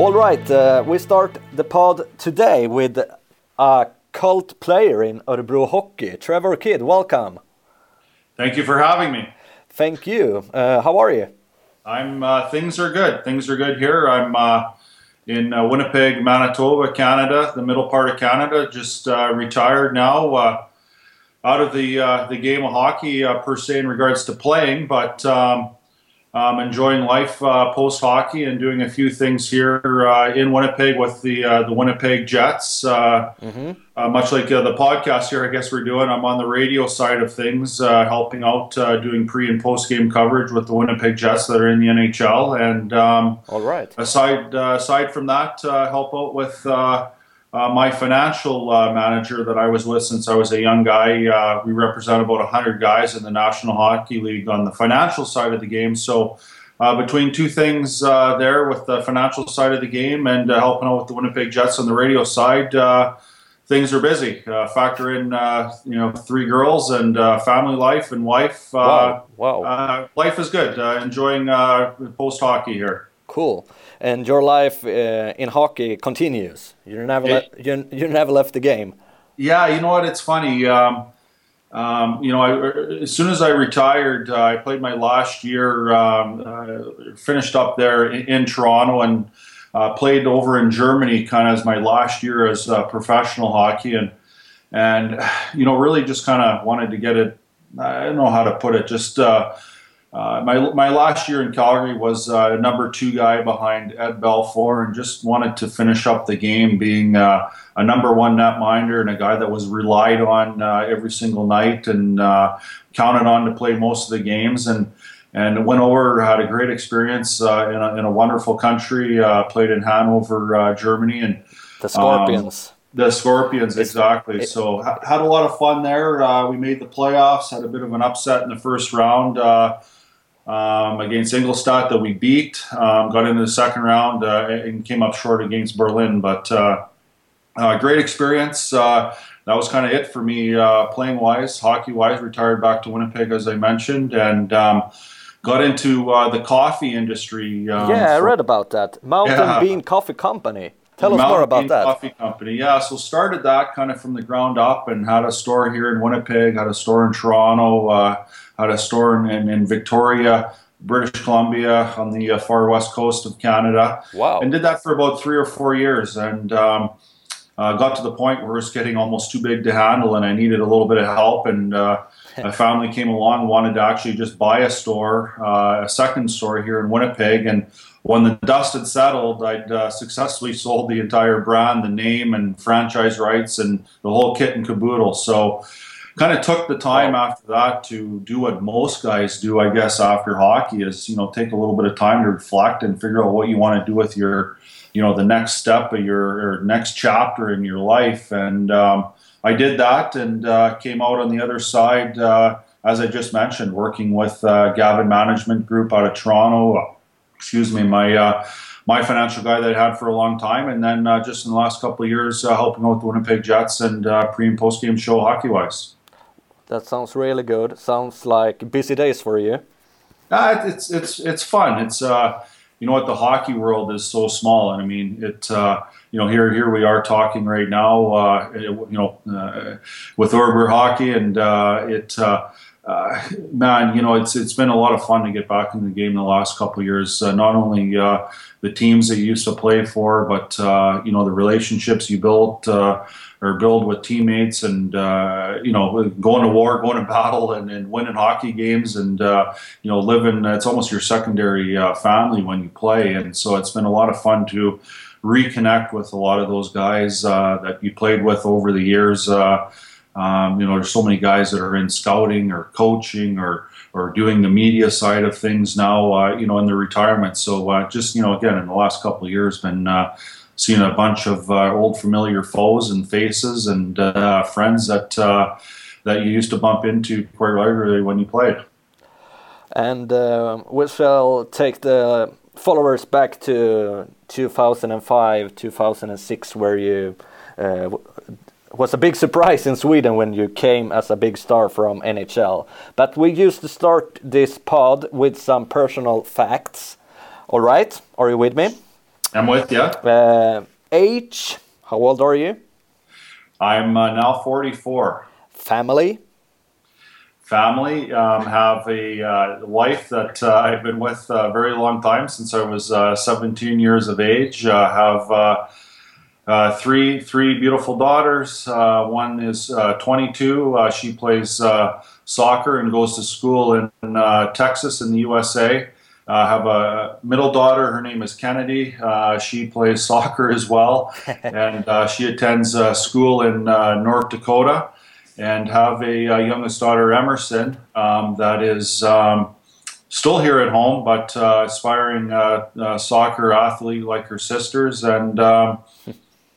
All right, uh, we start the pod today with a cult player in Örebro hockey, Trevor Kidd. Welcome. Thank you for having me. Thank you. Uh, how are you? I'm. Uh, things are good. Things are good here. I'm uh, in uh, Winnipeg, Manitoba, Canada, the middle part of Canada. Just uh, retired now, out of the the game of hockey per se in regards to playing, but. Um, um, enjoying life uh, post hockey and doing a few things here uh, in Winnipeg with the uh, the Winnipeg Jets. Uh, mm-hmm. Uh, much like uh, the podcast here, I guess we're doing. I'm on the radio side of things, helping out doing pre and post game coverage with the Winnipeg Jets that are in the NHL. And um, all right, aside aside from that, help out with uh, my financial uh, manager that I was with since I was a young guy, uh, we represent about 100 guys in the National Hockey League on the financial side of the game. So, uh, between two things uh, there with the financial side of the game and uh, helping out with the Winnipeg Jets on the radio side, things are busy. factor in, you know, three girls and family life and wife. wow. wow. life is good. enjoying post hockey here. Cool and your life uh, in hockey continues. You never it, you, you never left the game. Yeah, you know what? It's funny. Um, um, you know, I, as soon as I retired, uh, I played my last year, um, uh, finished up there in, in Toronto, and uh, played over in Germany, kind of as my last year as uh, professional hockey, and and you know, really just kind of wanted to get it. I don't know how to put it. Just uh, uh, my, my last year in Calgary was uh, number two guy behind Ed Belfour and just wanted to finish up the game being uh, a number one netminder and a guy that was relied on uh, every single night and uh, counted on to play most of the games and and went over had a great experience uh, in, a, in a wonderful country played in Hanover Germany and the Scorpions um, the Scorpions, exactly. so had a lot of fun there. we made the playoffs. Had a bit of an upset in the first round um, against Ingolstadt that we beat. Um, got into the second round uh, and came up short against Berlin. But uh, uh, great experience. Uh, that was kind of it for me, uh, playing wise, hockey wise. Retired back to Winnipeg, as I mentioned, and um, got into uh, the coffee industry. Um, yeah, I read about that. Mountain yeah. Bean Coffee Company. Tell Mountain us more about Bean that. Coffee Company. Yeah, so started that kind of from the ground up and had a store here in Winnipeg, had a store in Toronto, had a store in, in, Victoria, British Columbia on the uh, far west coast of Canada. Wow. And did that for about three or four years. And um, uh, got to the point where it was getting almost too big to handle and I needed a little bit of help. And uh, my family came along, wanted to actually just buy a store, uh, a second store here in Winnipeg. And when the dust had settled, I'd uh, successfully sold the entire brand, the name, and franchise rights, and the whole kit and caboodle. So, kind of took the time after that to do what most guys do, I guess, after hockey is you know take a little bit of time to reflect and figure out what you want to do with your, you know, the next step of your next chapter in your life. And um, I did that and uh, came out on the other side. Uh, as I just mentioned, working with uh, Gavin Management Group out of Toronto, excuse me, my uh, my financial guy that I had for a long time, and then uh, just in the last couple of years, uh, helping out the Winnipeg Jets and uh, pre and post game show hockey wise. That sounds really good. Sounds like busy days for you. Uh, it's it's it's fun. It's uh, you know what the hockey world is so small, and I mean it. Uh, you know here here we are talking right now. Uh, you know uh, with Örebro hockey, and uh, it uh, man, you know, it's it's been a lot of fun to get back in the game the last couple years. Uh, not only uh, the teams that you used to play for, but uh, you know the relationships you built uh, or build with teammates, and uh, you know going to war, going to battle, and, and winning hockey games, and you know living. It's almost your secondary family when you play, and so it's been a lot of fun to reconnect with a lot of those guys that you played with over the years. Um, you know, there's so many guys that are in scouting or coaching or or doing the media side of things now. Uh, you know, in their retirement. So uh, just you know, again, in the last couple of years, been uh, seeing a bunch of uh, old familiar foes and faces and uh, friends that uh, that you used to bump into quite regularly when you played. And we shall take the followers back to 2005, 2006, where you was a big surprise in Sweden when you came as a big star from NHL. But we used to start this pod with some personal facts. All right, are you with me? I'm with you. Uh, age, how old are you? I'm uh, now 44. Family? Family, um, have a uh, wife that uh, I've been with a very long time since I was uh, 17 years of age. Uh, have uh, uh, three three beautiful daughters. one is 22. she plays soccer and goes to school in Texas in the USA. I have a middle daughter. Her name is Kennedy. Uh, she plays soccer as well, and uh, she attends uh, school in North Dakota and have a, a youngest daughter, Emerson, um, that is um, still here at home, but uh, aspiring uh, uh, soccer athlete like her sisters. And um,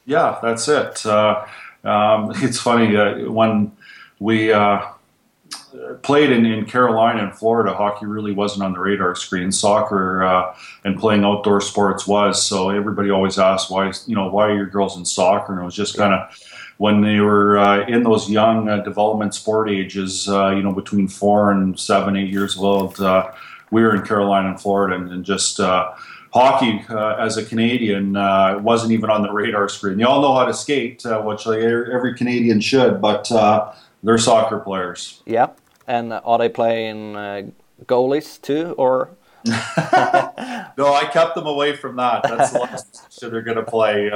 yeah, that's it. Uh, um, it's funny uh, when we uh, played in, in Carolina and Florida, hockey really wasn't on the radar screen. Soccer and playing outdoor sports was. So everybody always asked why, you know, why are your girls in soccer? And it was just kind of when they were uh, in those young uh, development sport ages, uh, you know, between four and seven, eight years old, uh, we were in Carolina and Florida, and, and just uh, hockey uh, as a Canadian wasn't even on the radar screen. You all know how to skate, which like, every Canadian should, but they're soccer players. Yeah, and are they playing goalies too, or? no, I kept them away from that. That's the last they're going to play.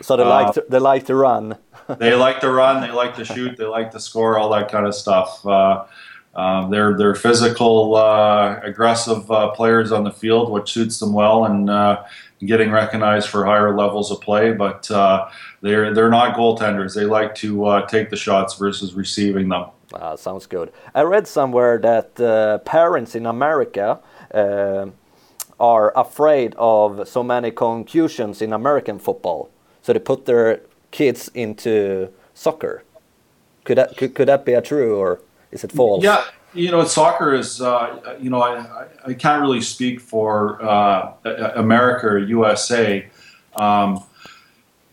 so they like to, they like to run they like to run, they like to shoot, they like to score, all that kind of stuff. Uh, um, they're they're physical, uh, aggressive uh, players on the field, which suits them well, and uh, getting recognized for higher levels of play. But uh, they're they're not goaltenders. They like to uh, take the shots versus receiving them. Ah, sounds good. I read somewhere that parents in America are afraid of so many concussions in American football, so they put their kids into soccer. Could that could, could that be a true or is it false? Yeah, you know, soccer is uh, you know I, I can't really speak for uh, America or USA. Um,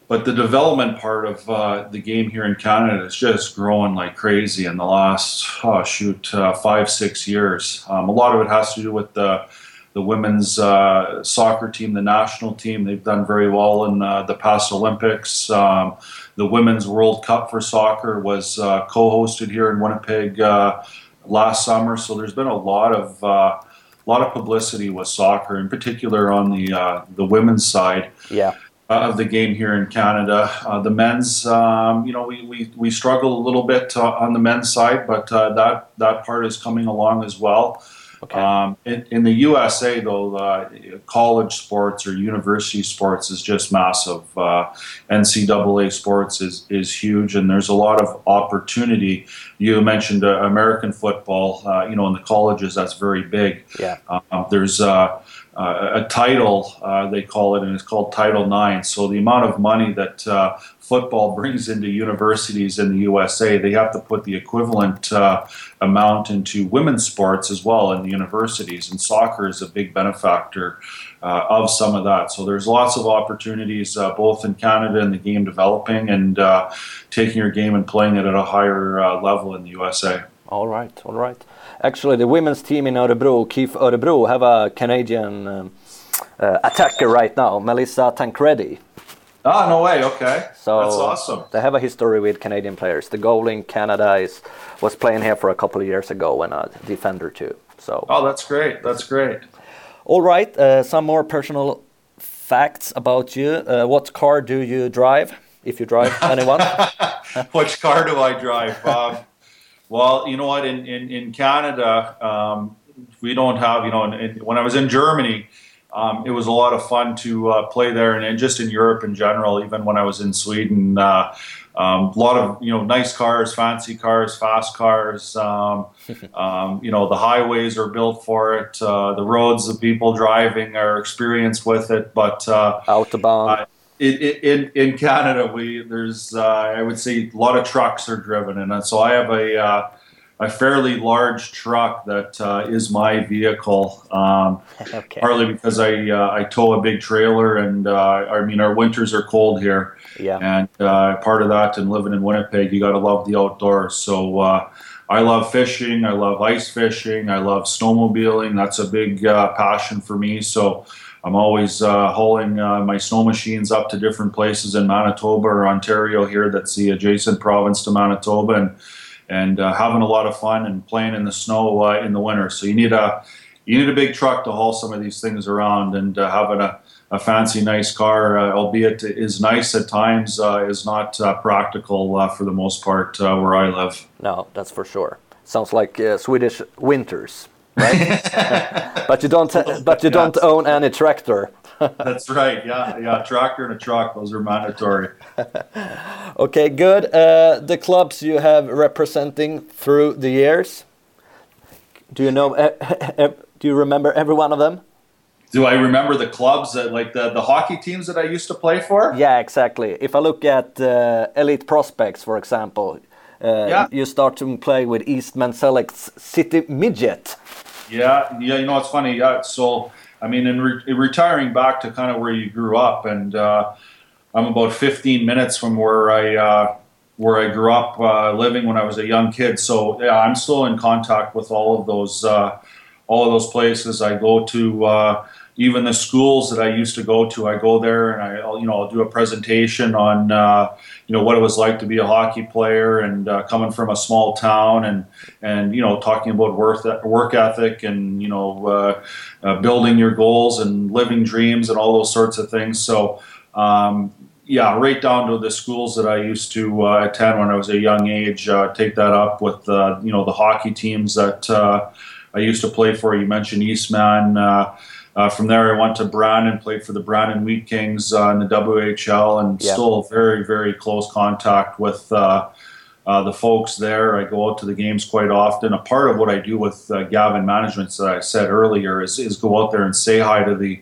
but the development part of uh, the game here in Canada is just growing like crazy in the last oh shoot uh, five six years. Um, a lot of it has to do with the the women's uh, soccer team, the national team. They've done very well in uh, the past Olympics. Um, the Women's World Cup for soccer was uh, co hosted here in Winnipeg uh, last summer. So there's been a lot of uh, lot of publicity with soccer, in particular on the the women's side. Yeah. Of the game here in Canada, the men's, um, you know, we, we, we struggle a little bit on the men's side, but that that part is coming along as well. Okay. Um, in, in, the USA, though, uh, college sports or university sports is just massive. Uh, NCAA sports is, is huge, and there's a lot of opportunity. You mentioned uh, American football. Uh, you know, in the colleges, that's very big. Yeah. Um, there's uh, a title, uh, they call it, and it's called Title IX. So the amount of money that uh, football brings into universities in the USA, they have to put the equivalent uh, amount into women's sports as well in the universities. And soccer is a big benefactor uh, of some of that. So there's lots of opportunities uh, both in Canada and the game developing and taking your game and playing it at a higher level in the USA. All right, all right. Actually, the women's team in Örebro, KIF Örebro, have a Canadian um, uh, attacker right now, Melissa Tancredi. Ah, no way. Okay, so that's awesome. They have a history with Canadian players. The goal in Canada is was playing here for a couple of years ago and a defender too. So. Oh, that's great. That's great. All right. Uh, some more personal facts about you. Uh, what car do you drive? If you drive anyone. Which car do I drive? Um, well, you know what? In in, in Canada, um, we don't have. You know, in, in, when I was in Germany, um, it was a lot of fun to uh, play there, and, and, just in Europe in general. Even when I was in Sweden, uh, um, a lot of you know nice cars, fancy cars, fast cars. Um, um, you know, the highways are built for it. Uh, the roads, the people driving are experienced with it, but uh, autobahn in, in Canada, we there's uh, I would say a lot of trucks are driven, and so I have a uh, a fairly large truck that uh, is my vehicle. Um, okay. Partly because I uh, I tow a big trailer, and uh, I mean our winters are cold here. Yeah. And uh, part of that, and living in Winnipeg, you got to love the outdoors. So. I love fishing. I love ice fishing. I love snowmobiling. That's a big passion for me. So I'm always uh, hauling uh, my snow machines up to different places in Manitoba or Ontario here that's the adjacent province to Manitoba and and uh, having a lot of fun and playing in the snow uh, in the winter. So you need a you need a big truck to haul some of these things around and uh, having a, a fancy nice car, uh, albeit is nice at times, is not practical for the most part where I live. No, that's for sure. Sounds like Swedish winters right? but you don't. But you don't own any tractor. That's right. Yeah, yeah. Tractor and a truck; those are mandatory. okay, good. Uh, the clubs you have representing through the years. Do you know? Do you remember every one of them? Do I remember the clubs that, like the, the hockey teams that I used to play for? Yeah, exactly. If I look at uh, Elite Prospects, for example, yeah. you start to play with Eastman Select's City Midget. Yeah, yeah. You know, it's funny. Yeah, so I mean, in, re- retiring back to kind of where you grew up, and uh, I'm about 15 minutes from where I uh, where I grew up uh, living when I was a young kid. So yeah, I'm still in contact with all of those uh, all of those places. I go to uh, even the schools that I used to go to. I go there and I you know I'll do a presentation on uh, you know what it was like to be a hockey player and uh, coming from a small town and and you know talking about work work ethic and you know uh, uh, building your goals and living dreams and all those sorts of things. So. Um, yeah, right down to the schools that I used to uh, attend when I was a young age. Uh, take that up with you know the hockey teams that I used to play for. You mentioned Eastman. Uh, from there, I went to Brandon, played for the Brandon Wheat Kings uh, in the WHL, and yep. still very, very close contact with uh, uh, the folks there. I go out to the games quite often. A part of what I do with uh, Gavin Management, that I said earlier, is, is go out there and say hi to the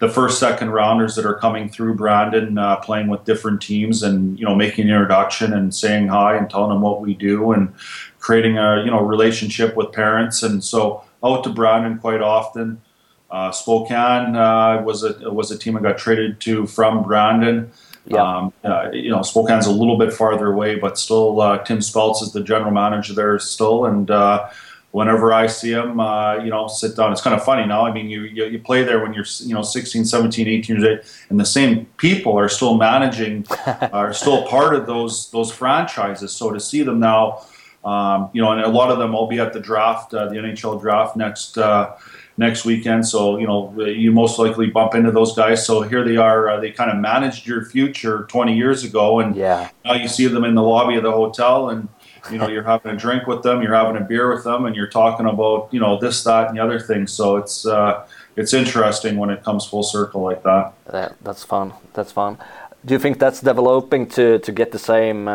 the first, second rounders that are coming through Brandon, uh, playing with different teams, and you know, making an introduction and saying hi and telling them what we do, and creating a you know relationship with parents. And so out to Brandon quite often. Uh, Spokane uh, was a was a team I got traded to from Brandon. Yeah. Um, uh, you know, Spokane's a little bit farther away, but still, uh, Tim Speltz is the general manager there still, and uh, whenever I see him, uh, you know, sit down. It's kind of funny now. I mean, you, you, you play there when you're, you know, 16, 17, 18 years old, and the same people are still managing, are still part of those those franchises. So to see them now, um, you know, and a lot of them will be at the draft, uh, the NHL draft next uh, next weekend. So you know you most likely bump into those guys. So here they are. Uh, they kind of managed your future 20 years ago, and yeah. now you see them in the lobby of the hotel, and you know you're having a drink with them, you're having a beer with them, and you're talking about you know this, that, and the other thing. So it's uh, it's interesting when it comes full circle like that. that that's fun. That's fun. Do you think that's developing to to get the same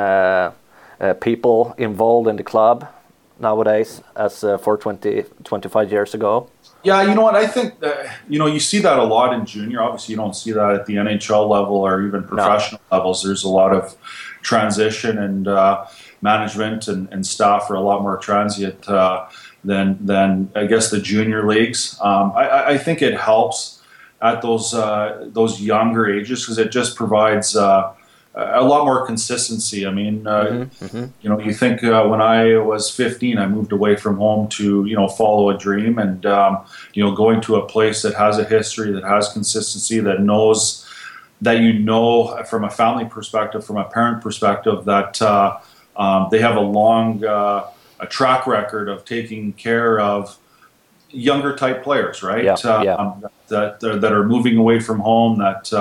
uh, people involved in the club nowadays as uh, for 20, 25 years ago? Yeah, you know what? I think that, you know you see that a lot in junior. Obviously, you don't see that at the NHL level or even professional no. levels. There's a lot of transition and uh, management and, and, staff are a lot more transient uh, than than I guess the junior leagues. Um, I, I, think it helps at those uh, those younger ages because it just provides uh, a lot more consistency. I mean, uh, mm-hmm, mm-hmm. you know, you think uh, when I was 15, I moved away from home to you know follow a dream, and um, you know, going to a place that has a history, that has consistency, that knows that you know from a family perspective, from a parent perspective, that uh, um, they have a long uh, a track record of taking care of younger type players, right? Yeah, yeah. Um, that, that are moving away from home, that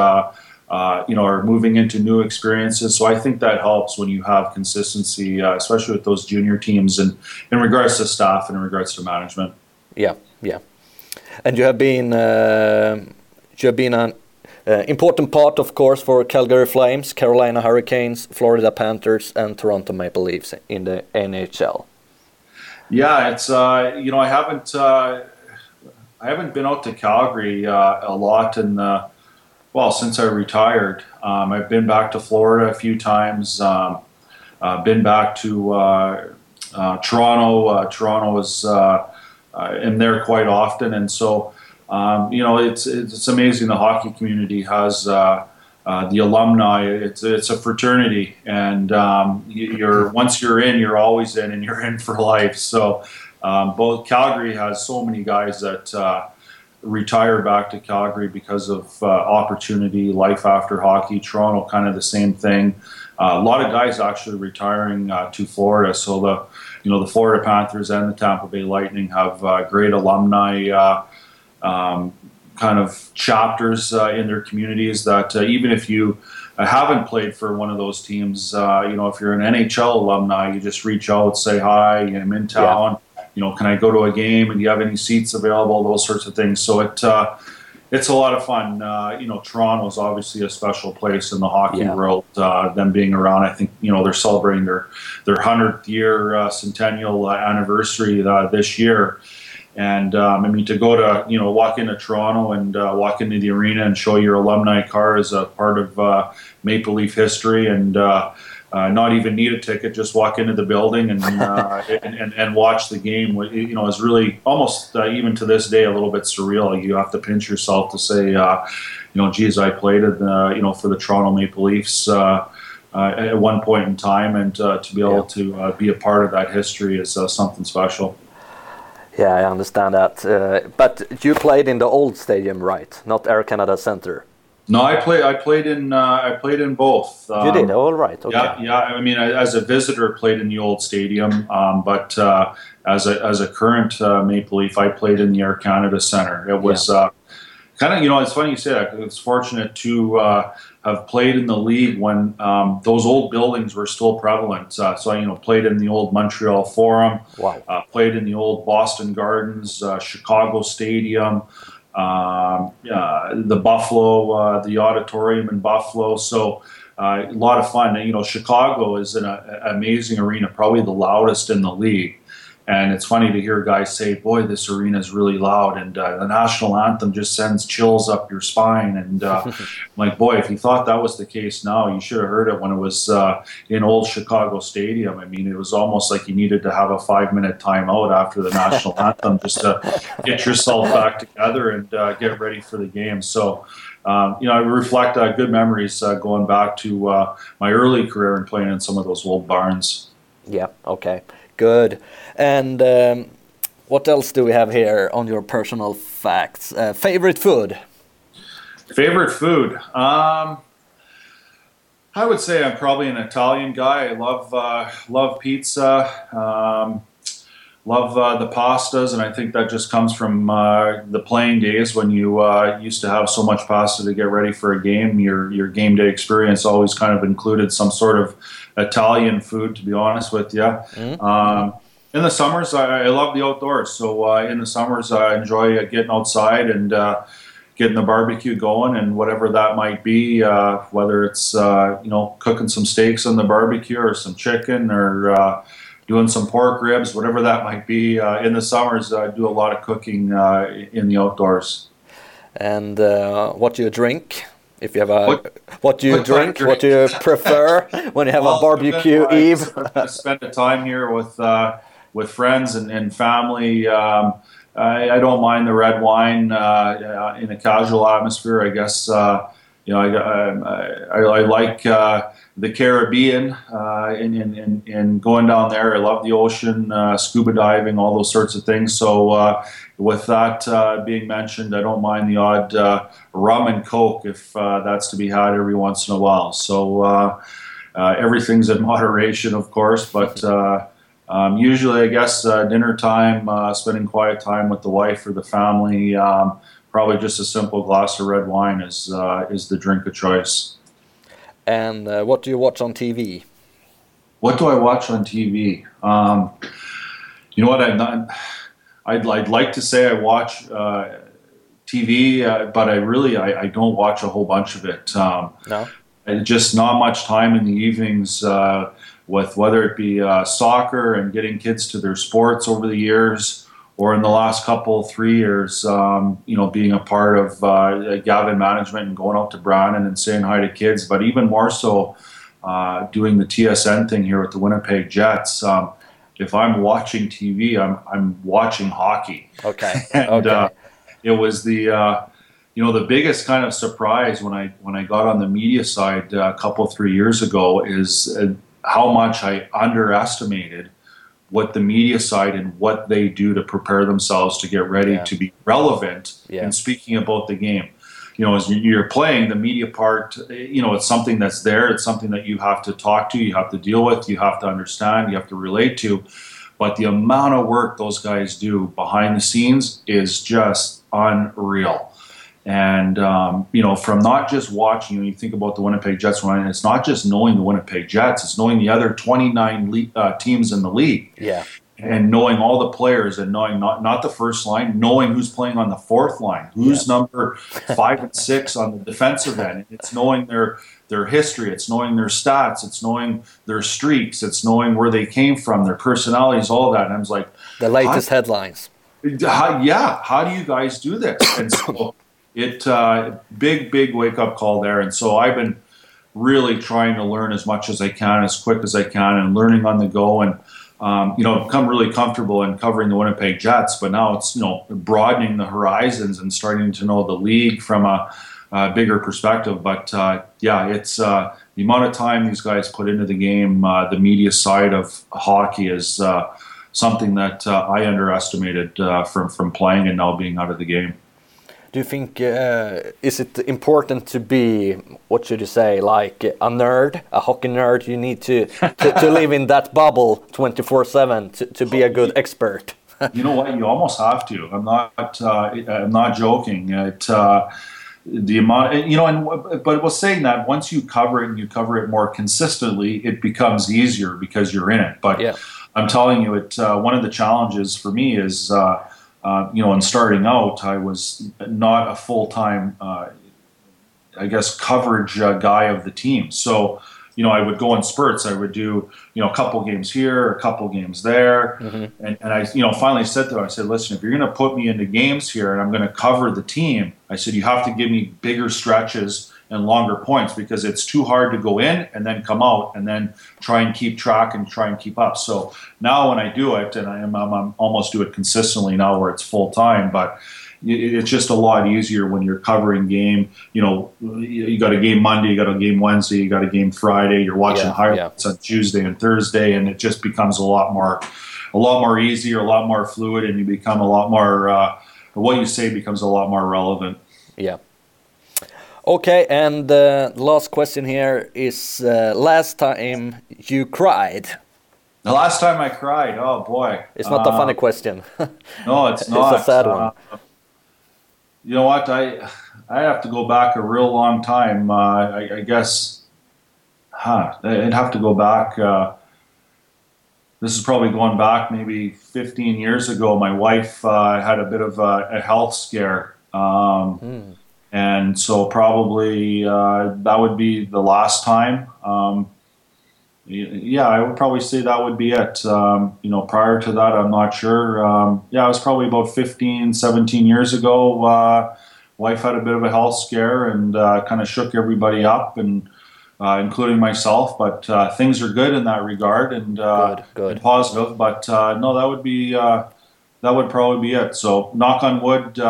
uh, you know, are moving into new experiences. So I think that helps when you have consistency, uh, especially with those junior teams, and in regards to staff and in regards to management. Yeah, yeah, and you have been uh, you have been an uh, important part, of course, for Calgary Flames, Carolina Hurricanes, Florida Panthers, and Toronto Maple Leafs in the NHL. Yeah, it's uh, you know I haven't uh, I haven't been out to Calgary a lot in the well, since I retired, um, I've been back to Florida a few times. Um, uh, been back to uh, uh, Toronto. Uh, Toronto is uh, uh, in there quite often, and so um, you know it's it's amazing. The hockey community has the alumni. It's it's a fraternity, and um, you're once you're in, you're always in, and you're in for life. So um, both Calgary has so many guys that retire back to Calgary because of uh, opportunity, life after hockey. Toronto, kind of the same thing. Uh, a lot of guys actually retiring uh, to Florida. So the, you know, the Florida Panthers and the Tampa Bay Lightning have uh, great alumni. Uh, um, kind of chapters uh, in their communities that even if you haven't played for one of those teams, you know, if you're an NHL alumni, you just reach out, say hi, I'm in town. Yeah you know, can I go to a game and do you have any seats available? Those sorts of things. So it uh, it's a lot of fun. Uh, you know, Toronto is obviously a special place in the hockey yeah. world. Uh, them being around, I think you know they're celebrating their their hundredth year uh, centennial uh, anniversary uh, this year. And um, I mean, to go to you know walk into Toronto and walk into the arena and show your alumni car is a part of Maple Leaf history and uh, not even need a ticket, just walk into the building and, uh, and, and, and, watch the game. You know, is really almost uh, even to this day a little bit surreal. You have to pinch yourself to say, uh, you know, geez, I played it, you know, for the Toronto Maple Leafs. Uh, at one point in time, and to be able to be a part of that history is something special. Yeah, I understand that. but you played in the old stadium, right? Not Air Canada Centre. No, I played. I played in. Uh, I played in both. Um, you did. Um, All right. Okay. Yeah, yeah. I mean, I, as a visitor, played in the old stadium. Um, but uh, as a as a current uh, Maple Leaf, I played in the Air Canada Centre. It was yeah. Uh, kind of. You know, it's funny you say that. It's fortunate to uh, have played in the league when um, those old buildings were still prevalent. Uh, so I, you know, played in the old Montreal Forum. Wow. played in the old Boston Gardens, Chicago Stadium um, the Buffalo, uh, the auditorium in Buffalo. So uh, a lot of fun. You know, Chicago is an amazing arena, probably the loudest in the league. And it's funny to hear guys say, "Boy, this arena is really loud," and uh, the national anthem just sends chills up your spine. And uh, I'm like, boy, if you thought that was the case now, you should have heard it when it was uh, in old Chicago Stadium. I mean, it was almost like you needed to have a five-minute timeout after the national anthem just to get yourself back together and uh, get ready for the game. So. Um, you know, I reflect uh, good memories uh, going back to my early career and playing in some of those old barns. Yeah. Okay. Good. And um, what else do we have here on your personal facts? Uh, favorite food? Favorite food? Um, I would say I'm probably an Italian guy. I love uh, love pizza. Um, love uh, the pastas, and I think that just comes from uh, the playing days when you uh, used to have so much pasta to get ready for a game. Your your game day experience always kind of included some sort of Italian food, to be honest with you. Mm-hmm. Um, in the summers, I, I, love the outdoors. So uh, in the summers, I enjoy uh, getting outside and uh, getting the barbecue going, and whatever that might be, uh, whether it's uh, you know cooking some steaks on the barbecue or some chicken or uh, doing some pork ribs, whatever that might be. in the summers, I do a lot of cooking in the outdoors. And what do you drink? If you have a what, what do you what drink? What do you prefer when you have well, a barbecue eve? spend the time here with uh, with friends and, and family. Um, I, I, don't mind the red wine uh, in a casual atmosphere. I guess uh, you know I, I, I like uh, the Caribbean uh, in, in, in, going down there. I love the ocean, uh, scuba diving, all those sorts of things. So uh, with that being mentioned, I don't mind the odd rum and coke if that's to be had every once in a while. So everything's in moderation, of course, but um, usually, I guess uh, dinner time, uh, spending quiet time with the wife or the family. Um, probably just a simple glass of red wine is uh, is the drink of choice. And uh, what do you watch on TV? What do I watch on TV? Um, you know what? I'm not, I'd, I'd like to say I watch uh, TV, uh, but I really I, I, don't watch a whole bunch of it. Um, no, just not much time in the evenings with whether it be uh, soccer and getting kids to their sports over the years, or in the last couple three years, um, you know, being a part of uh, Gavin management and going out to Brandon and saying hi to kids, but even more so, uh, doing the TSN thing here with the Winnipeg Jets. Um, if I'm watching TV, I'm I'm watching hockey. Okay. and, okay. Uh, it was the uh, you know the biggest kind of surprise when I when I got on the media side uh, a couple three years ago is how much I underestimated what the media side and what they do to prepare themselves to get ready Yeah. to be relevant Yeah. in speaking about the game. You know, as you- you're playing, the media part, you know, it's something that's there. It's something that you have to talk to, you have to deal with, you have to understand, you have to relate to. But the amount of work those guys do behind the scenes is just unreal. And um, you know, from not just watching, when you think about the Winnipeg Jets, when it's not just knowing the Winnipeg Jets, it's knowing the other 29 le- uh, teams in the league Yeah. and knowing all the players and knowing not not the first line, knowing who's playing on the fourth line, who's number five and six on the defensive end. It's knowing their their history, it's knowing their stats, it's knowing their streaks, it's knowing where they came from, their personalities, all that. And I was like, The latest headlines. how, yeah, how do you guys do this? And so it uh, big big wake up call there. And so I've been really trying to learn as much as I can, as quick as I can, and learning on the go. And um, you know, become really comfortable in covering the Winnipeg Jets. But now it's you know broadening the horizons and starting to know the league from a, a bigger perspective. But uh, yeah, it's uh, the amount of time these guys put into the game. Uh, the media side of hockey is uh, something that uh, I underestimated from from playing and now being out of the game. Do you think uh, is it important to be what should you say like a nerd, a hockey nerd? You need to to, to live in that bubble twenty four seven to to be a good expert. you know what? You almost have to. I'm not. Uh, I'm not joking. It, uh, the amount, you know, and but was saying that once you cover it and you cover it more consistently, it becomes easier because you're in it. But Yeah. I'm telling you, it. Uh, one of the challenges for me is, uh, uh, you know, in starting out, I was not a full time, uh, I guess, coverage uh, guy of the team. So. You know, I would go in spurts. I would do, you know, a couple games here, a couple games there, and, and I, you know, finally said to him, I said, listen, if you're going to put me into games here and I'm going to cover the team, I said, you have to give me bigger stretches and longer points because it's too hard to go in and then come out and then try and keep track and try and keep up. So now when I do it, and I am I'm, I'm almost do it consistently now where it's full time, but it's just a lot easier when you're covering game. You know, you got a game Monday, you got a game Wednesday, you got a game Friday. You're watching Yeah, highlights on Tuesday and Thursday, and it just becomes a lot more, a lot more easier, a lot more fluid, and you become a lot more. Uh, what you say becomes a lot more relevant. Yeah. Okay, and uh, the last question here is uh, last time you cried. The last time I cried, oh boy, It's not a Uh, funny question. No, it's not. It's a sad one. Uh, you know what? I I have to go back a real long time. Uh, I, I guess, huh? I'd have to go back. Uh, this is probably going back maybe 15 years ago. My wife uh, had a bit of a, a health scare, um, Hmm. And so probably uh, that would be the last time. Um, yeah, I would probably say that would be it. Um, you know, prior to that, I'm not sure. Um, yeah, it was probably about 15, 17 years ago. Uh, wife had a bit of a health scare and uh, kind of shook everybody up, and uh, including myself. But uh, things are good in that regard and, uh, Good, good. and positive. But uh, no, that would be uh, that would probably be it. So, knock on wood.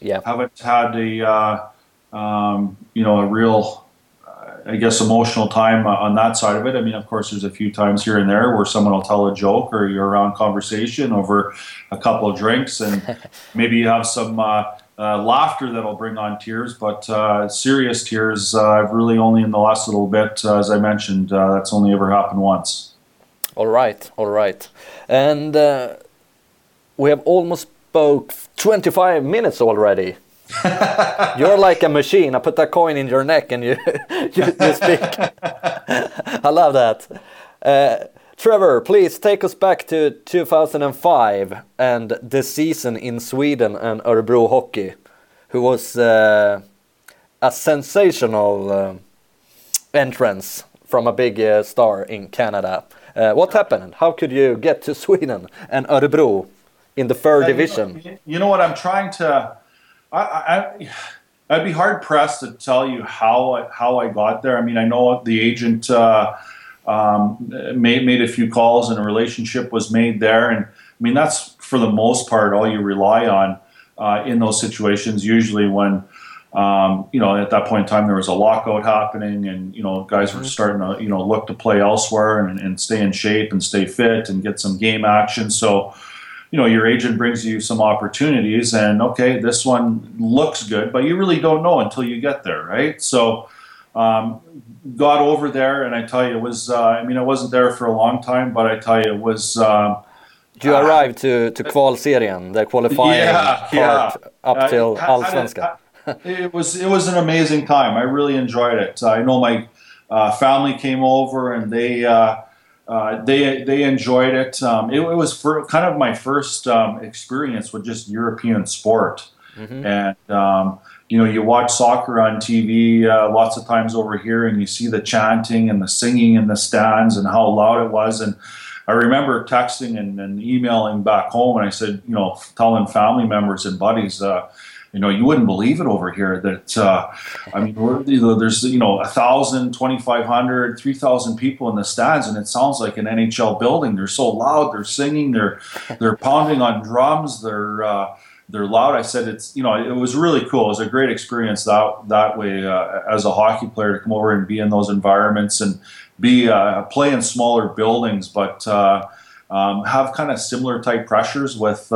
Yeah. haven't had a uh, um, you know a real uh, I guess emotional time uh, on that side of it. I mean, of course, there's a few times here and there where someone will tell a joke or you're around conversation over a couple of drinks, and maybe you have some uh, uh, laughter that'll bring on tears. But uh, serious tears, uh, I've really only in the last little bit, uh, as I mentioned, uh, that's only ever happened once. All right, all right. And uh, we have almost spoke 25 minutes already. You're like a machine. I put a coin in your neck and you, you, you speak. I love that. Uh, Trevor, please take us back to 2005 and the season in Sweden and Örebro Hockey, who was uh, a sensational uh, entrance from a big uh, star in Canada. Uh, what happened? How could you get to Sweden and Örebro in the third Uh, you know- division? You know, what I'm trying to. I, I, I'd be hard pressed to tell you how I, how I got there. I mean, I know the agent uh, um, made made a few calls and a relationship was made there, and I mean that's for the most part all you rely on uh, in those situations. Usually, when um, you know, at that point in time, there was a lockout happening, and you know, guys were mm-hmm. starting to you know look to play elsewhere and, and stay in shape and stay fit and get some game action. So, you know, your agent brings you some opportunities, and okay, this one looks good, but you really don't know until you get there, right? So, um, got over there, and I tell you, it was. Uh, I mean, I wasn't there for a long time, but I tell you, it was. Uh, you arrived to to kvalserien, the qualifying yeah, part yeah. up till Allsvenskan it was it was an amazing time. I really enjoyed it. I know my uh, family came over and they uh, they they enjoyed it. Um, it, it, was for kind of my first um, experience with just European sport, mm-hmm. and um, you know you watch soccer on TV uh, lots of times over here, and you see the chanting and the singing in the stands and how loud it was and. I remember texting and, and emailing back home, and I said, you know, telling family members and buddies, uh, you know, you wouldn't believe it over here that, uh, I mean, there's, you know, a thousand, 2,500, 3,000 people in the stands and it sounds like an NHL building. They're so loud. They're singing, they're, they're pounding on drums. They're, uh, they're loud. I said it's you know it was really cool. It was a great experience that that way uh, as a hockey player to come over and be in those environments and be uh, play in smaller buildings, but uh, um, have kind of similar type pressures with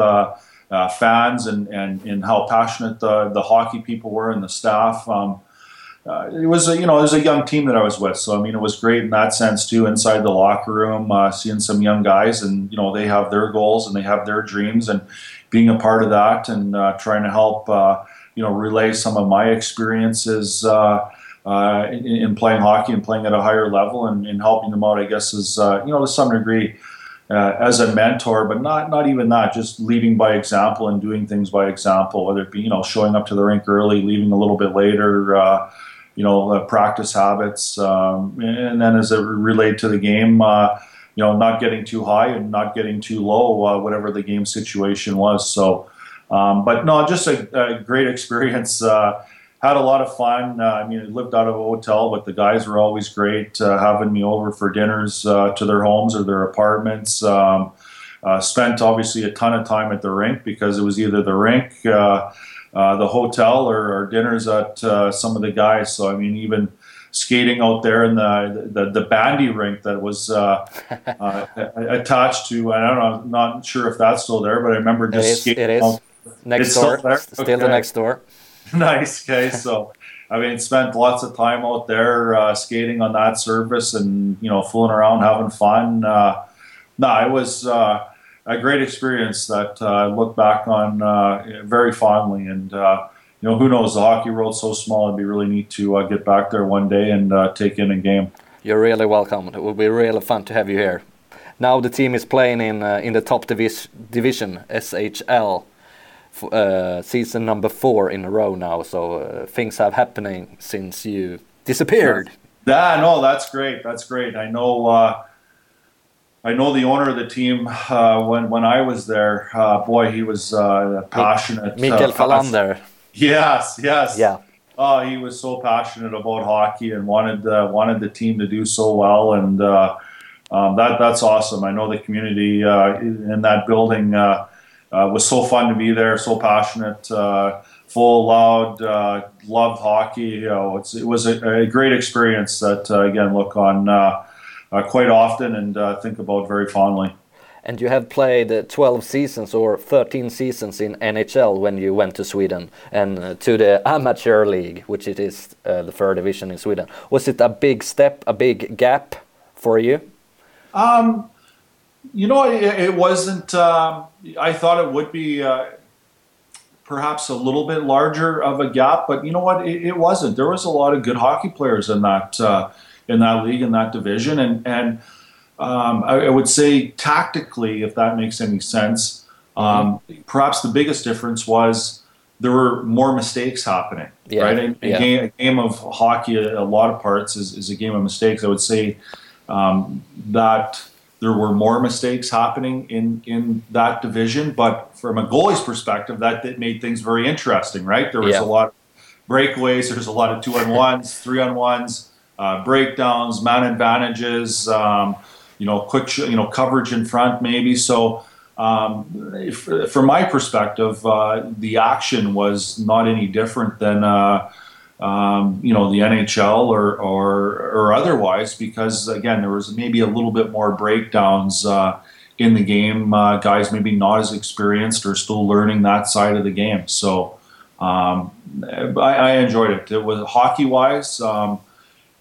uh, fans and, and, and how passionate the, the hockey people were and the staff. Um, uh, it was a, you know it was a young team that I was with, so I mean it was great in that sense too. Inside the locker room, uh, seeing some young guys, and you know they have their goals and they have their dreams, and being a part of that and uh, trying to help uh, you know relay some of my experiences uh, uh, in, in, playing hockey and playing at a higher level and, and helping them out. I guess is you know to some degree uh, as a mentor, but not not even that. Just leading by example and doing things by example. Whether it be you know showing up to the rink early, leaving a little bit later. Uh, you know, uh, practice habits, um, and then as it relate to the game, uh, you know, not getting too high and not getting too low, uh, whatever the game situation was. So, um, but no, just a, a great experience uh, had a lot of fun. Uh, I mean, I lived out of a hotel, but the guys were always great, uh, having me over for dinners uh, to their homes or their apartments. Um, uh, spent obviously a ton of time at the rink because it was either the rink, uh, uh, the hotel, or, or dinners at some of the guys. So I mean, even skating out there in the the, the bandy rink that was attached to. I don't know, I'm not sure if that's still there, but I remember just it is, skating. It is. Next it's door. Still, still okay. the next door. nice. Okay, so I mean, spent lots of time out there uh, skating on that surface and you know fooling around, having fun. Uh, no, it was uh, a great experience that uh, I look back on uh, very fondly. And uh, you know, who knows? The hockey world's so small; it'd be really neat to get back there one day and take in a game. You're really welcome. It will be really fun to have you here. Now the team is playing in in the top divis division, SHL uh, season number four in a row now. So uh, things have happening since you disappeared. Yeah, no, that's great. That's great. I know. Uh, I know the owner of the team uh, when when I was there. Uh, boy, he was uh, passionate. Mikael Falander. Yes, yes. Yeah. Oh, he was so passionate about hockey and wanted wanted the team to do so well, and um, that that's awesome. I know the community in that building uh, was so fun to be there, so passionate, uh, full, loud, uh, loved hockey. You know, it was a, a, great experience that, uh, again, look on uh, uh, quite often and think about very fondly. And you have played 12 seasons or 13 seasons in NHL when you went to Sweden and to the amateur league, which it is the third division in Sweden. Was it a big step, a big gap for you? Um, you know, it, it wasn't. Um, I thought it would be uh, perhaps a little bit larger of a gap, but you know what? It, it wasn't. There was a lot of good hockey players in that uh, in that league in that division, and and um, I, I, would say tactically, if that makes any sense, um, perhaps the biggest difference was there were more mistakes happening. Yeah. Right, a, a, yeah. game, a, game, of hockey, a, a lot of parts is, is, a game of mistakes. I would say um, that there were more mistakes happening in in that division, but from a goalie's perspective, that, that made things very interesting, right? There was yeah. a lot of breakaways, there's a lot of two on ones, three on ones, uh, breakdowns, man advantages, um, you know, quick, you know, coverage in front maybe. So um, if, from my perspective, uh, the action was not any different than uh, um, you know the NHL or, or or otherwise, because again there was maybe a little bit more breakdowns uh, in the game. Uh, guys maybe not as experienced or still learning that side of the game. So um, I, I, enjoyed it. It was hockey wise. Um,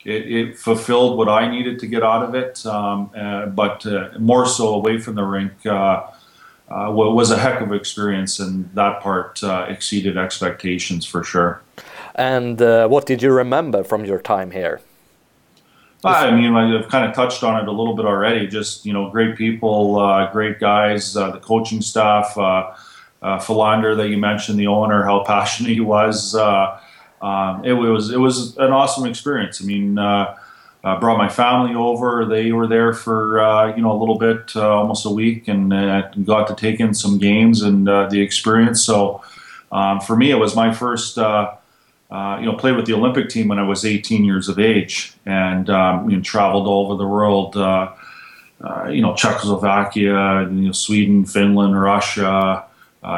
it, it, fulfilled what I needed to get out of it, um, uh, but uh, more so away from the rink uh, uh, was a heck of an experience, and that part uh, exceeded expectations for sure. And uh, what did you remember from your time here? I mean, I've kind of touched on it a little bit already. Just you know, great people, uh, great guys, uh, the coaching staff, uh, Philander that you mentioned, the owner, how passionate he was. Um, it was it was an awesome experience. I mean, uh, uh, brought my family over. They were there for uh, you know a little bit, uh, almost a week, and uh, got to take in some games and uh, the experience. So um, for me, it was my first. Uh, you know, played with the Olympic team when I was 18 years of age, and um, you know, traveled all over the world. Uh, uh, you know, Czechoslovakia, you know, Sweden, Finland, Russia,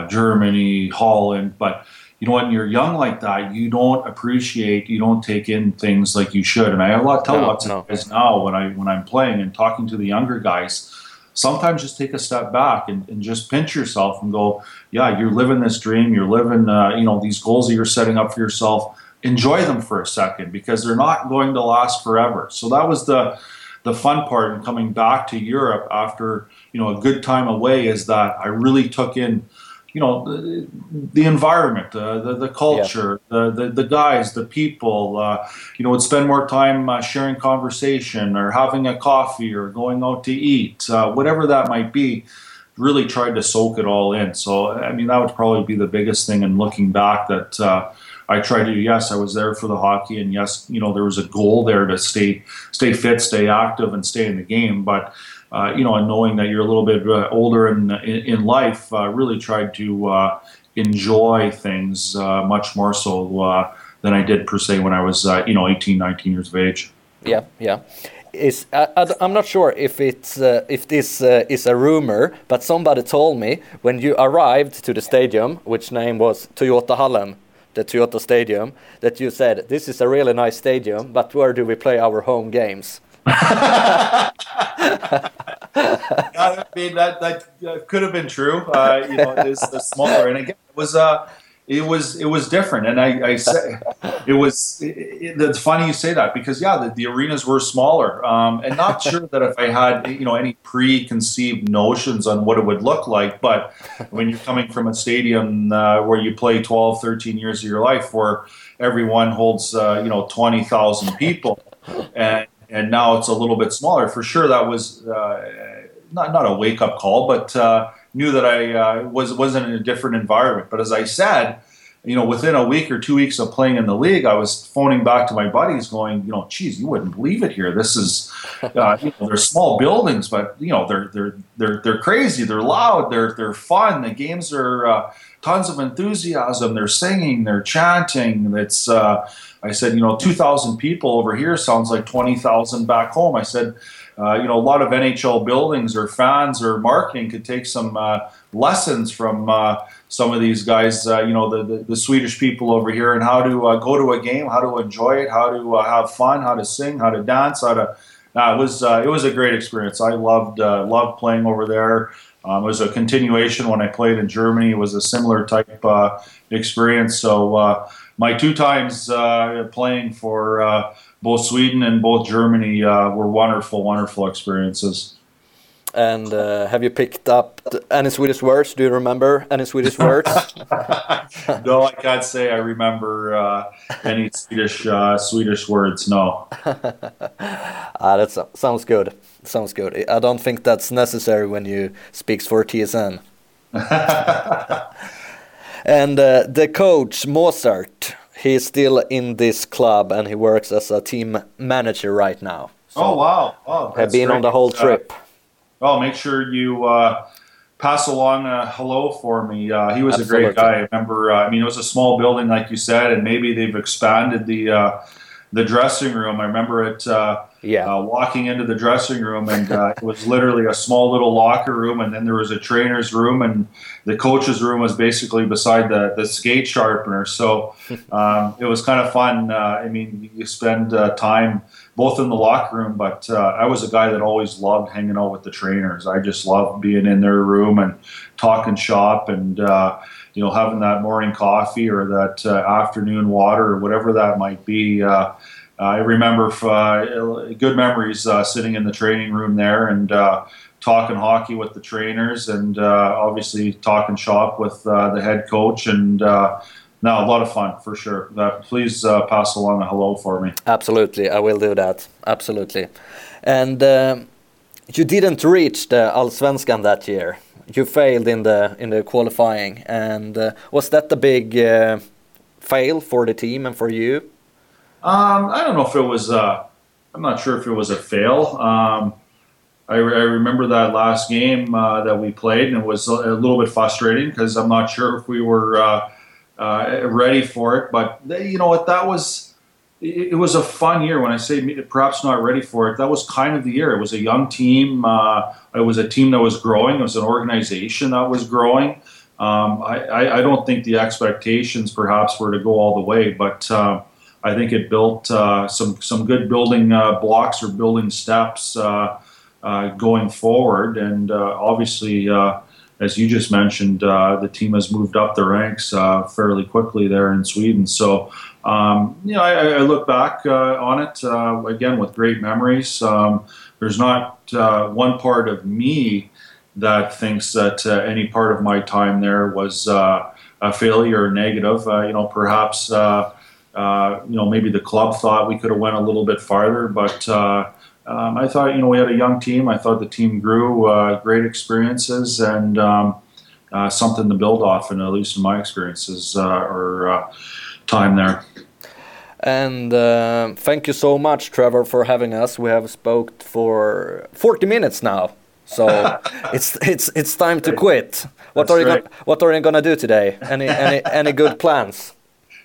Germany, Holland, but you know, when you're young like that, you don't appreciate, you don't take in things like you should. And I have a lot tell no, lots no. of guys now when I when I'm playing and talking to the younger guys, sometimes just take a step back and, and just pinch yourself and go, yeah, you're living this dream, you're living, uh, you know, these goals that you're setting up for yourself. Enjoy them for a second because they're not going to last forever. So that was the the fun part in coming back to Europe after you know a good time away is that I really took in you know the, the environment, uh, the the culture, yeah. the, the, the guys, the people. Uh, you know, would spend more time uh, sharing conversation or having a coffee or going out to eat, uh, whatever that might be. Really tried to soak it all in. So I mean, that would probably be the biggest thing. in looking back, that uh, I tried to. Yes, I was there for the hockey, and yes, you know, there was a goal there to stay stay fit, stay active, and stay in the game, but uh, you know, and knowing that you're a little bit uh, older in, in, in life, uh, really tried to uh, enjoy things uh, much more so uh, than I did per se when I was, you know, 18, 19 years of age. Yeah, yeah. Is I, am not sure if it's if this is a rumor, but somebody told me when you arrived to the stadium, which name was Toyota Hallen, the Toyota Stadium, that you said this is a really nice stadium, but where do we play our home games? I mean that that could have been true. Uh, you know, it's the smaller, and again, it was uh, it was it was different. And I, I say it was. It, it, it's funny you say that because yeah, the, the arenas were smaller, um, and not sure that if I had you know any preconceived notions on what it would look like. But when you're coming from a stadium uh, where you play 12, 13 years of your life, where everyone holds uh, you know twenty thousand people, and and now it's a little bit smaller. For sure, that was uh, not not a wake up call, but uh, knew that I uh, was wasn't in a different environment. But as I said, you know, within a week or two weeks of playing in the league, I was phoning back to my buddies, going, you know, geez, you wouldn't believe it here. This is, uh, you know, they're small buildings, but you know, they're they're they're they're crazy. They're loud. They're they're fun. The games are uh, tons of enthusiasm. They're singing. They're chanting. It's uh, I said, you know, 2,000 people over here sounds like 20,000 back home. I said, uh, you know, a lot of NHL buildings or fans or marketing could take some uh, lessons from uh, some of these guys, uh, you know, the, the, the, Swedish people over here and how to uh, go to a game, how to enjoy it, how to uh, have fun, how to sing, how to dance, how to. it was it was a great experience. I loved loved playing over there. Um, it was a continuation when I played in Germany. It was a similar type experience. So my two times uh, playing for uh, both Sweden and both Germany uh, were wonderful, wonderful experiences. And uh, have you picked up any Swedish words? Do you remember any Swedish words? no, I can't say I remember uh, any Swedish uh, Swedish words. No. ah, that sounds good. Sounds good. I don't think that's necessary when you speak for TSN. And uh, the coach Mozart, he's still in this club and he works as a team manager right now. So oh wow! Oh, have been great. on the whole uh, trip. Uh, well, make sure you uh, pass along a hello for me. Uh, he was Absolutely. a great guy. I remember. Uh, I mean, it was a small building, like you said, and maybe they've expanded the the dressing room. I remember it Yeah. Uh, walking into the dressing room, and uh, it was literally a small little locker room, and then there was a trainer's room, and the coach's room was basically beside the, the skate sharpener. So um, it was kind of fun. Uh, I mean, you spend uh, time both in the locker room, but uh, I was a guy that always loved hanging out with the trainers. I just loved being in their room and talking shop and uh, you know having that morning coffee or that uh, afternoon water or whatever that might be. Uh, I remember uh, good memories uh, sitting in the training room there and talking hockey with the trainers and obviously talking shop with the head coach and no, a lot of fun for sure. Uh, please uh, pass along a hello for me. Absolutely, I will do that. Absolutely. And um, you didn't reach the Allsvenskan that year. You failed in the in the qualifying, and uh, was that the big uh, fail for the team and for you? Um, I don't know if it was. Uh, I'm not sure if it was a fail. Um, I, I, remember that last game uh, that we played, and it was a, a little bit frustrating because I'm not sure if we were uh, ready for it. But you know what? That was it, was a fun year. When I say perhaps not ready for it, that was kind of the year. It was a young team. Uh, it was a team that was growing. It was an organization that was growing. Um, I, I, don't think the expectations perhaps were to go all the way, but uh, I think it built uh, some some good building uh, blocks or building steps uh, going forward, and obviously as you just mentioned, uh, the team has moved up the ranks uh, fairly quickly there in Sweden. So, um, you know, I, I look back uh, on it uh, again with great memories. Um, there's not uh, one part of me that thinks that uh, any part of my time there was a failure or negative. you know, perhaps. you know, maybe the club thought we could have went a little bit farther, but um, I thought, you know, we had a young team. I thought the team grew, uh, great experiences, and um, uh, something to build off. And at least in my experiences uh, or uh, time there. And uh, thank you so much, Trevor, for having us. We have spoke for 40 minutes now, so it's it's it's time to quit. What That's are you gonna, What are you gonna do today? Any any any good plans?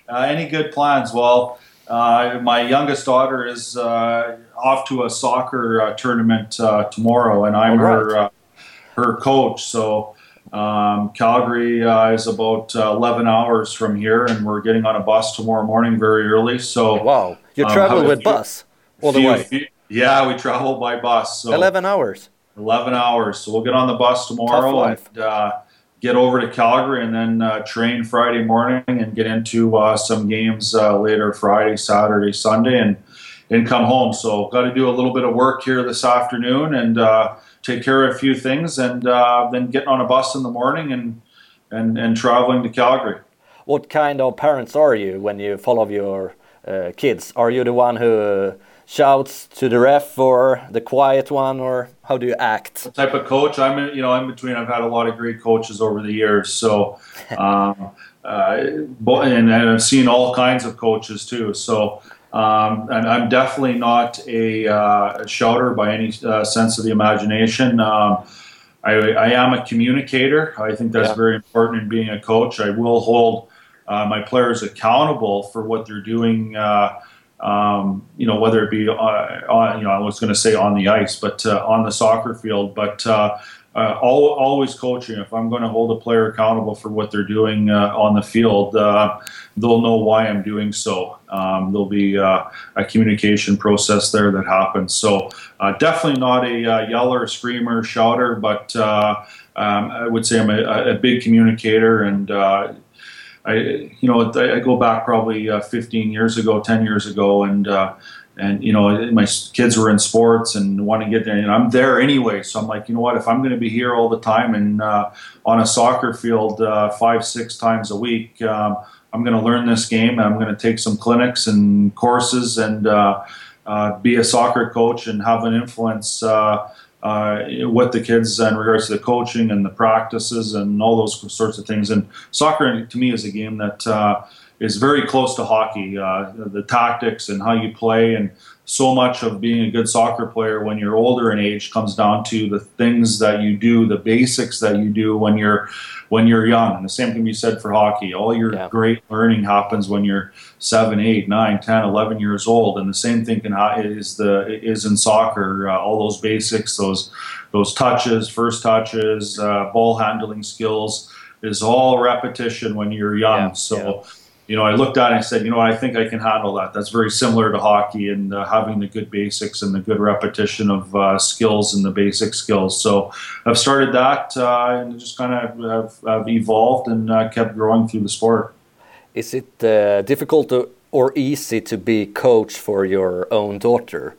Uh, any good plans? Well. Uh, my youngest daughter is uh, off to a soccer uh, tournament uh, tomorrow, and I'm right. her uh, her coach. So um, Calgary uh, is about 11 hours from here, and we're getting on a bus tomorrow morning very early. So wow, you um, travel with few, bus all the way? Few, yeah, we travel by bus. So 11 hours. 11 hours. So we'll get on the bus tomorrow and get over to Calgary and then uh, train Friday morning and get into uh, some games uh, later Friday, Saturday, Sunday, and and come home. So got to do a little bit of work here this afternoon and uh, take care of a few things, and uh, then getting on a bus in the morning and and and traveling to Calgary. What kind of parents are you when you follow your uh, kids? Are you the one who shouts to the ref or the quiet one or how do you act? What type of coach? I'm in, you know in between i've had a lot of great coaches over the years so um, uh, and, and, i've seen all kinds of coaches too so um, and i'm definitely not a, uh, a shouter by any uh, sense of the imagination. Um, I, I, am a communicator. I think that's yeah. very important in being a coach. I will hold uh, my players accountable for what they're doing uh, um, you know, whether it be uh, on, you know, I was going to say on the ice, but uh, on the soccer field, but uh, uh always coaching. If I'm going to hold a player accountable for what they're doing uh, on the field, uh, they'll know why I'm doing so. Um, there'll be a communication process there that happens. So definitely not a yeller, screamer, shouter, but um, I would say I'm a, a big communicator and I, you know, I, go back probably uh, 15 years ago, 10 years ago, and uh, and you know, my kids were in sports and want to get there, and I'm there anyway. So I'm like, you know what? If I'm going to be here all the time and uh, on a soccer field uh, five, six times a week, um, I'm going to learn this game, and I'm going to take some clinics and courses and uh, uh, be a soccer coach and have an influence uh, with the kids in regards to the coaching and the practices and all those sorts of things. And soccer, to me, is a game that uh, is very close to hockey. Uh, the tactics and how you play, and so much of being a good soccer player when you're older in age comes down to the things that you do, the basics that you do when you're when you're young. And the same can be said for hockey. All your yeah. great learning happens when you're 7, 8, 9, 10, 11 years old. And the same thing can ha- is the is in soccer. Uh, all those basics, those those touches, first touches, uh, ball handling skills is all repetition when you're young. Yeah, so yeah you know, I looked at it and I said, you know, I think I can handle that. That's very similar to hockey and uh, having the good basics and the good repetition of uh, skills and the basic skills. So I've started that uh, and just kind of have, have, evolved and uh, kept growing through the sport. Is it uh, difficult to, or easy to be coach for your own daughter?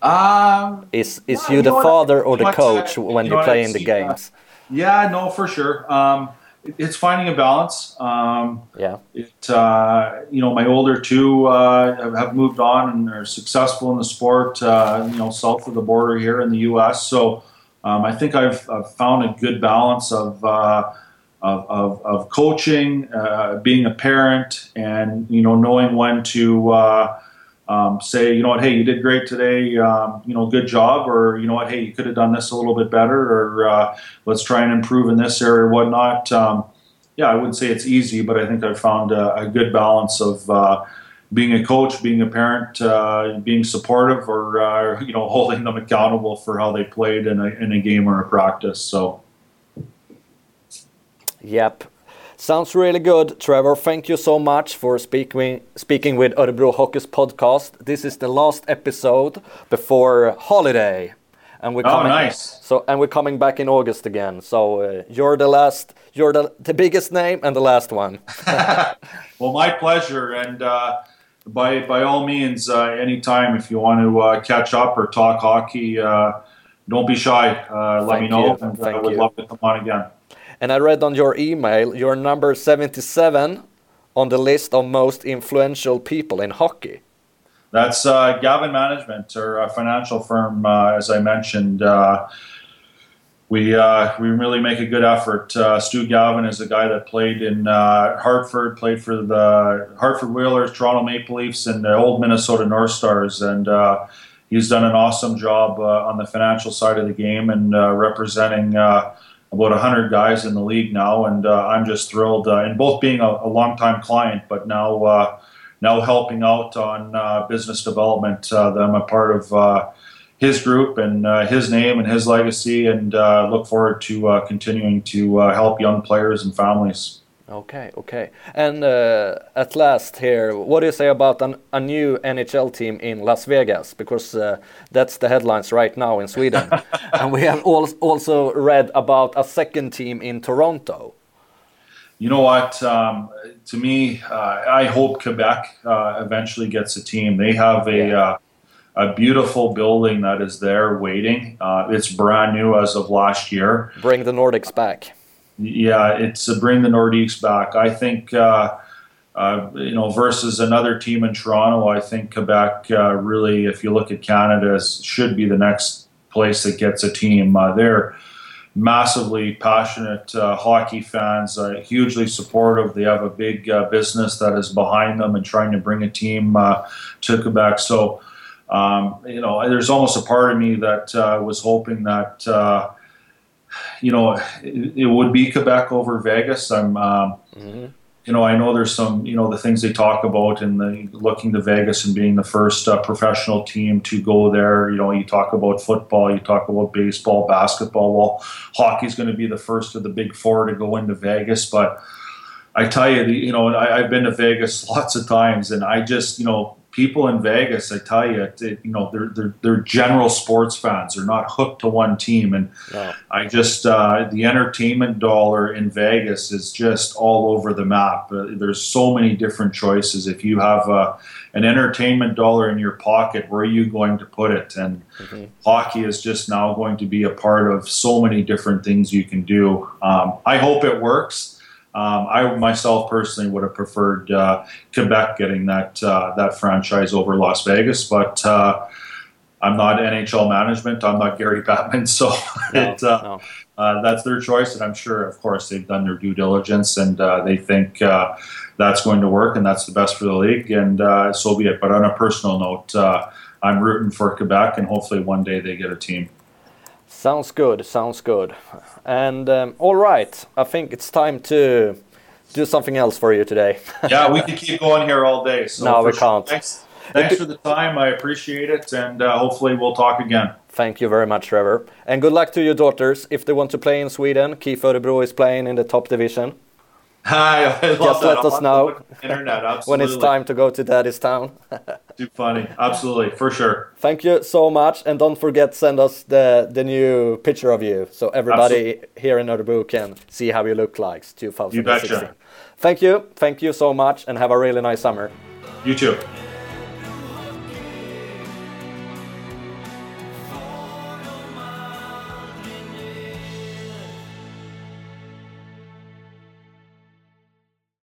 Um, is is you, you the father or the coach when you, play in the games? yeah, no, for sure. Um, it's finding a balance. Um, yeah. It uh, you know my older two uh, have moved on and are successful in the sport. Uh, you know south of the border here in the U.S. So um, I think I've, I've, found a good balance of. Uh, of, of, of, coaching, uh, being a parent, and you know knowing when to uh, um, say, you know what, hey, you did great today, um, you know, good job, or you know what, hey, you could have done this a little bit better, or uh, let's try and improve in this area or whatnot. Um, yeah, I wouldn't say it's easy, but I think I've found a, a good balance of uh, being a coach, being a parent, uh, being supportive, or uh, you know, holding them accountable for how they played in a, in a game or a practice. So. Yep, Sounds really good, Trevor. Thank you so much for speaking speaking with Örebro Hockey's podcast. This is the last episode before holiday, and we're oh, coming. nice. So and we're coming back in August again. So uh, you're the last. You're the the biggest name and the last one. well, my pleasure, and. Uh, by by all means, uh, anytime if you want to uh, catch up or talk hockey, uh, don't be shy. Uh, let me know, you. and I would you. love to come on again. And I read on your email, you're number 77 on the list of most influential people in hockey. That's uh, Gavin Management, or a financial firm, uh, as I mentioned. Uh, we uh, we really make a good effort. Uh, Stu Gavin is a guy that played in uh, Hartford, played for the Hartford Whalers, Toronto Maple Leafs, and the old Minnesota North Stars, and he's done an awesome job on the financial side of the game and representing about 100 guys in the league now, and uh, I'm just thrilled. Uh, and both being a, a longtime client, but now uh, now helping out on uh, business development. Uh, that I'm a part of uh, his group and his name and his legacy, and look forward to continuing to help young players and families. Okay, okay. And uh, at last here, what do you say about an, a new NHL team in Las Vegas? Because uh, that's the headlines right now in Sweden. and we have al also read about a second team in Toronto. You know what? Um, to me, uh, I hope Quebec uh, eventually gets a team. They have a yeah. Uh, a beautiful building that is there waiting. Uh, it's brand new as of last year. Bring the Nordiques back yeah, it's to bring the Nordiques back. I think, uh, uh, you know, versus another team in Toronto, I think Quebec uh, really, if you look at Canada, should be the next place that gets a team. Uh, they're massively passionate uh, hockey fans, uh, hugely supportive. They have a big business that is behind them and trying to bring a team to Quebec. So, um, you know, there's almost a part of me that was hoping that you know, it, it, would be Quebec over Vegas. I'm, um, mm-hmm. you know, I know there's some, you know, the things they talk about and the looking to Vegas and being the first uh, professional team to go there. You know, you talk about football, you talk about baseball, basketball. Well, hockey's going to be the first of the big four to go into Vegas, but. I tell you, you know, I, I've been to Vegas lots of times, and I just, you know, people in Vegas, I tell you, it, you know, they're, they're, they're general sports fans. They're not hooked to one team. And I just, uh, the entertainment dollar in Vegas is just all over the map. Uh, there's so many different choices. If you have uh, an entertainment dollar in your pocket, where are you going to put it? And mm-hmm. hockey is just now going to be a part of so many different things you can do. Um, I hope it works. Um, I myself personally would have preferred uh, Quebec getting that uh, that franchise over Las Vegas, but uh, I'm not NHL management. I'm not Gary Bettman, so No, it, uh, no. uh, that's their choice, and I'm sure, of course, they've done their due diligence and uh, they think uh, that's going to work and that's the best for the league, and uh, so be it. But on a personal note, uh, I'm rooting for Quebec, and hopefully one day they get a team. Sounds good. Sounds good. And um, all right, I think it's time to do something else for you today. yeah, we can keep going here all day. So No, we sure, can't. Thanks, thanks for the time. I appreciate it, and uh, hopefully we'll talk again. Thank you very much, Trevor. And good luck to your daughters. If they want to play in Sweden, Örebro is playing in the top division. Hi, I love Just let us know look at the Internet, when it's time to go to Daddy's town. Too funny. Absolutely, for sure. Thank you so much, and don't forget send us the the new picture of you so everybody here in Örebro can see how you look like 2016. betcha. Thank you, thank you so much, and have a really nice summer. You too.